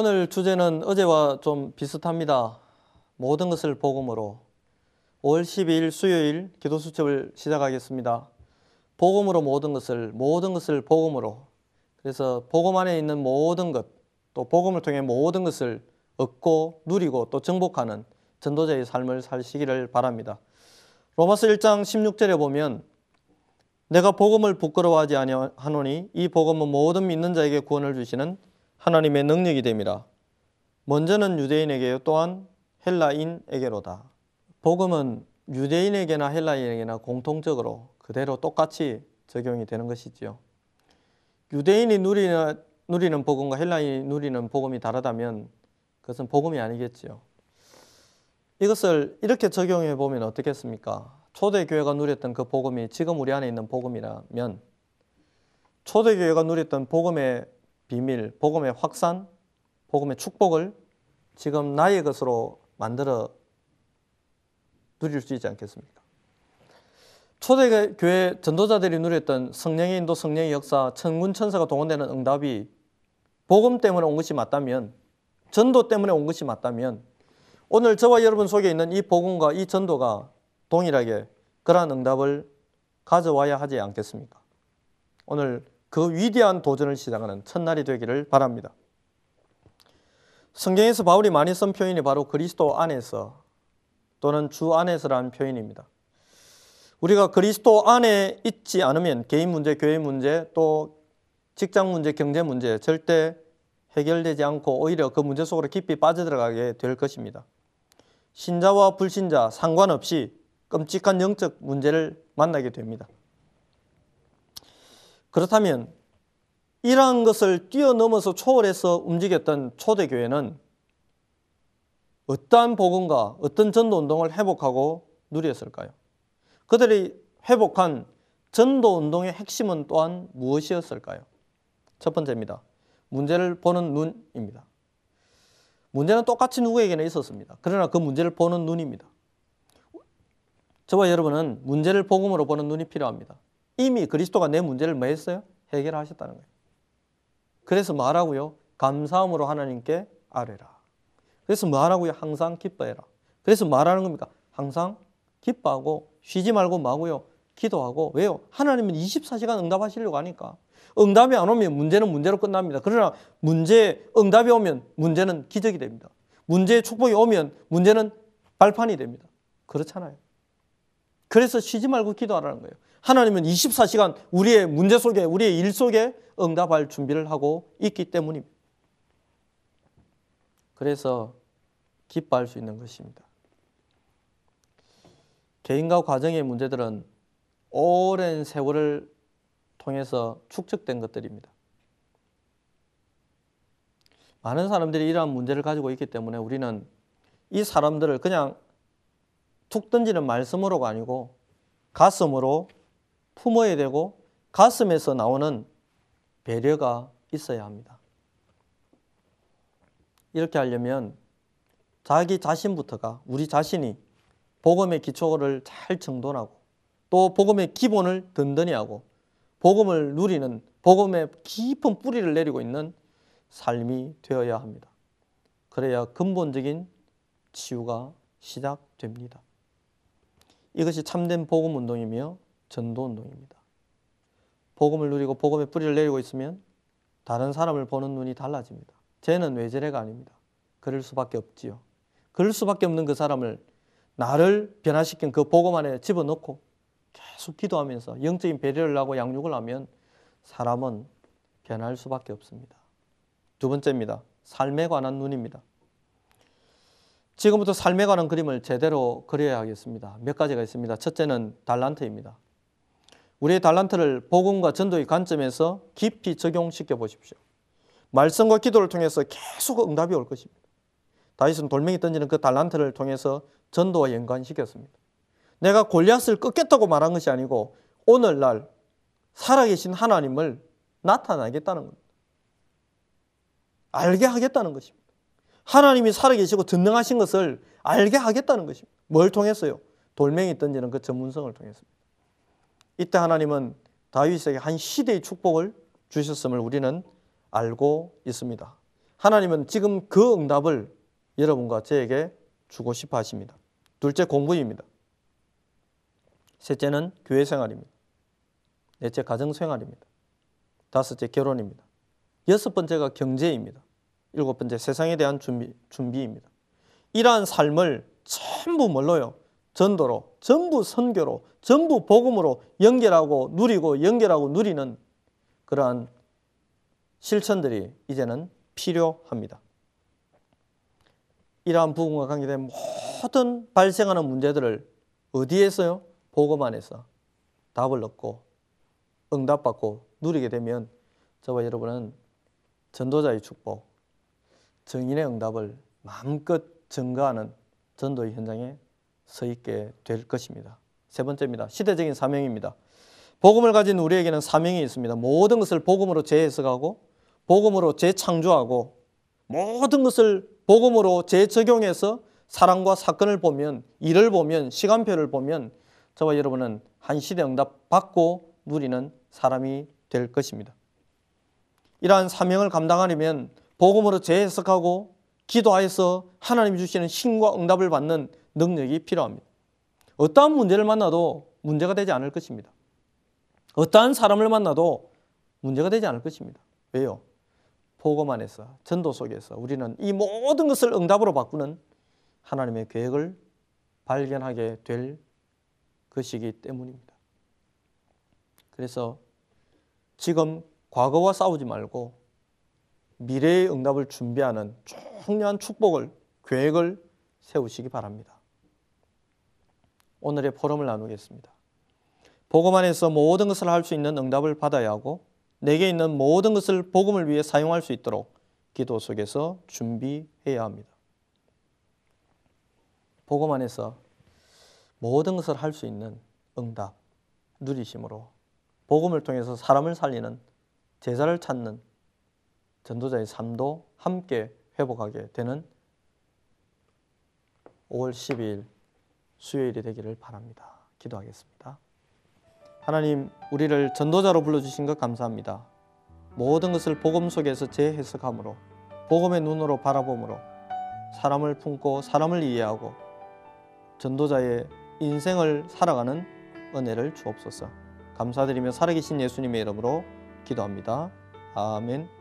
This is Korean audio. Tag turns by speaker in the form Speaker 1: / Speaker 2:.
Speaker 1: 오늘 주제는 어제와 좀 비슷합니다. 모든 것을 복음으로 5월 12일 수요일 기도 수첩을 시작하겠습니다. 복음으로 모든 것을 모든 것을 복음으로 그래서 복음 안에 있는 모든 것 또 복음을 통해 모든 것을 얻고 누리고 또 정복하는 전도자의 삶을 살시기를 바랍니다. 로마서 1장 16절에 보면 내가 복음을 부끄러워하지 아니하노니 이 복음은 모든 믿는 자에게 구원을 주시는 하나님의 능력이 됨이라. 먼저는 유대인에게 또한 헬라인에게로다. 복음은 유대인에게나 헬라인에게나 공통적으로 그대로 똑같이 적용이 되는 것이지요. 유대인이 누리는, 누리는 복음과 헬라인이 누리는 복음이 다르다면 그것은 복음이 아니겠지요. 이것을 이렇게 적용해 보면 어떻겠습니까? 초대교회가 누렸던 그 복음이 지금 우리 안에 있는 복음이라면 초대교회가 누렸던 복음의 비밀, 복음의 확산, 복음의 축복을 지금 나의 것으로 만들어 누릴 수 있지 않겠습니까? 초대교회 전도자들이 누렸던 성령의 인도, 성령의 역사, 천군 천사가 동원되는 응답이 복음 때문에 온 것이 맞다면, 전도 때문에 온 것이 맞다면, 오늘 저와 여러분 속에 있는 이 복음과 이 전도가 동일하게 그러한 응답을 가져와야 하지 않겠습니까? 오늘 그 위대한 도전을 시작하는 첫날이 되기를 바랍니다. 성경에서 바울이 많이 쓴 표현이 바로 그리스도 안에서 또는 주 안에서라는 표현입니다. 우리가 그리스도 안에 있지 않으면 개인 문제, 교회 문제, 또 직장 문제, 경제 문제 절대 해결되지 않고 오히려 그 문제 속으로 깊이 빠져들어가게 될 것입니다. 신자와 불신자 상관없이 끔찍한 영적 문제를 만나게 됩니다. 그렇다면 이러한 것을 뛰어넘어서 초월해서 움직였던 초대교회는 어떠한 복음과 어떤 전도 운동을 회복하고 누렸을까요? 그들이 회복한 전도 운동의 핵심은 또한 무엇이었을까요? 첫 번째입니다. 문제를 보는 눈입니다. 문제는 똑같이 누구에게나 있었습니다. 그러나 그 문제를 보는 눈입니다. 저와 여러분은 문제를 복음으로 보는 눈이 필요합니다. 이미 그리스도가 내 문제를 뭐 했어요? 해결하셨다는 거예요. 그래서 말하고요. 감사함으로 하나님께 아뢰라. 그래서 말하고요. 항상 기뻐해라. 그래서 말하는 겁니까? 항상 기뻐하고 쉬지 말고 마고요. 기도하고 왜요? 하나님은 24시간 응답하시려고 하니까. 응답이 안 오면 문제는 문제로 끝납니다. 그러나 문제 응답이 오면 문제는 기적이 됩니다. 문제의 축복이 오면 문제는 발판이 됩니다. 그렇잖아요. 그래서 쉬지 말고 기도하라는 거예요. 하나님은 24시간 우리의 문제 속에, 우리의 일 속에 응답할 준비를 하고 있기 때문입니다. 그래서 기뻐할 수 있는 것입니다. 개인과 과정의 문제들은 오랜 세월을 통해서 축적된 것들입니다. 많은 사람들이 이러한 문제를 가지고 있기 때문에 우리는 이 사람들을 그냥 툭 던지는 말씀으로가 아니고 가슴으로 품어야 되고 가슴에서 나오는 배려가 있어야 합니다. 이렇게 하려면 자기 자신부터가 우리 자신이 복음의 기초를 잘 정돈하고 또 복음의 기본을 든든히 하고 복음을 누리는 복음의 깊은 뿌리를 내리고 있는 삶이 되어야 합니다. 그래야 근본적인 치유가 시작됩니다. 이것이 참된 복음 운동이며 전도 운동입니다. 복음을 누리고 복음의 뿌리를 내리고 있으면 다른 사람을 보는 눈이 달라집니다. 쟤는 왜 저래가 아닙니다. 그럴 수밖에 없지요. 그럴 수밖에 없는 그 사람을 나를 변화시킨 그 복음 안에 집어넣고 계속 기도하면서 영적인 배려를 하고 양육을 하면 사람은 변할 수밖에 없습니다. 두 번째입니다. 삶에 관한 눈입니다. 지금부터 삶에 관한 그림을 제대로 그려야 하겠습니다. 몇 가지가 있습니다. 첫째는 달란트입니다. 우리의 달란트를 복음과 전도의 관점에서 깊이 적용시켜 보십시오. 말씀과 기도를 통해서 계속 응답이 올 것입니다. 다윗은 돌멩이 던지는 그 달란트를 통해서 전도와 연관시켰습니다. 내가 골리앗을 꺾겠다고 말한 것이 아니고 오늘날 살아계신 하나님을 나타나겠다는 겁니다. 알게 하겠다는 것입니다. 하나님이 살아계시고 전능하신 것을 알게 하겠다는 것입니다. 뭘 통해서요? 돌멩이 던지는 그 전문성을 통해서입니다. 이때 하나님은 다윗에게 한 시대의 축복을 주셨음을 우리는 알고 있습니다. 하나님은 지금 그 응답을 여러분과 저에게 주고 싶어 하십니다. 둘째 공부입니다. 셋째는 교회 생활입니다. 넷째 가정 생활입니다. 다섯째 결혼입니다. 여섯 번째가 경제입니다. 일곱 번째 세상에 대한 준비, 준비입니다. 이러한 삶을 전부 뭘로요? 전도로, 전부 선교로, 전부 복음으로 연결하고 누리고 연결하고 누리는 그러한 실천들이 이제는 필요합니다. 이러한 부분과 관계된 모든 발생하는 문제들을 어디에서요? 복음 안에서 답을 얻고 응답받고 누리게 되면 저와 여러분은 전도자의 축복, 정인의 응답을 마음껏 증거하는 전도의 현장에 서 있게 될 것입니다. 세 번째입니다. 시대적인 사명입니다. 복음을 가진 우리에게는 사명이 있습니다. 모든 것을 복음으로 재해석하고 복음으로 재창조하고 모든 것을 복음으로 재적용해서 사랑과 사건을 보면 일을 보면 시간표를 보면 저와 여러분은 한 시대 응답 받고 누리는 사람이 될 것입니다. 이러한 사명을 감당하려면 복음으로 재해석하고 기도하여서 하나님 주시는 신과 응답을 받는 능력이 필요합니다. 어떠한 문제를 만나도 문제가 되지 않을 것입니다. 어떠한 사람을 만나도 문제가 되지 않을 것입니다. 왜요? 복음 안에서 전도 속에서 우리는 이 모든 것을 응답으로 바꾸는 하나님의 계획을 발견하게 될 것이기 때문입니다. 그래서 지금 과거와 싸우지 말고 미래의 응답을 준비하는 청량한 축복을 계획을 세우시기 바랍니다. 오늘의 포럼을 나누겠습니다. 복음 안에서 모든 것을 할 수 있는 응답을 받아야 하고 내게 있는 모든 것을 복음을 위해 사용할 수 있도록 기도 속에서 준비해야 합니다. 복음 안에서 모든 것을 할 수 있는 응답, 누리심으로 복음을 통해서 사람을 살리는 제자를 찾는 전도자의 삶도 함께 회복하게 되는 5월 12일 수요일이 되기를 바랍니다. 기도하겠습니다. 하나님, 우리를 전도자로 불러주신 것 감사합니다. 모든 것을 복음 속에서 재해석함으로, 복음의 눈으로 바라봄으로, 사람을 품고 사람을 이해하고, 전도자의 인생을 살아가는 은혜를 주옵소서. 감사드리며 살아계신 예수님의 이름으로 기도합니다. 아멘.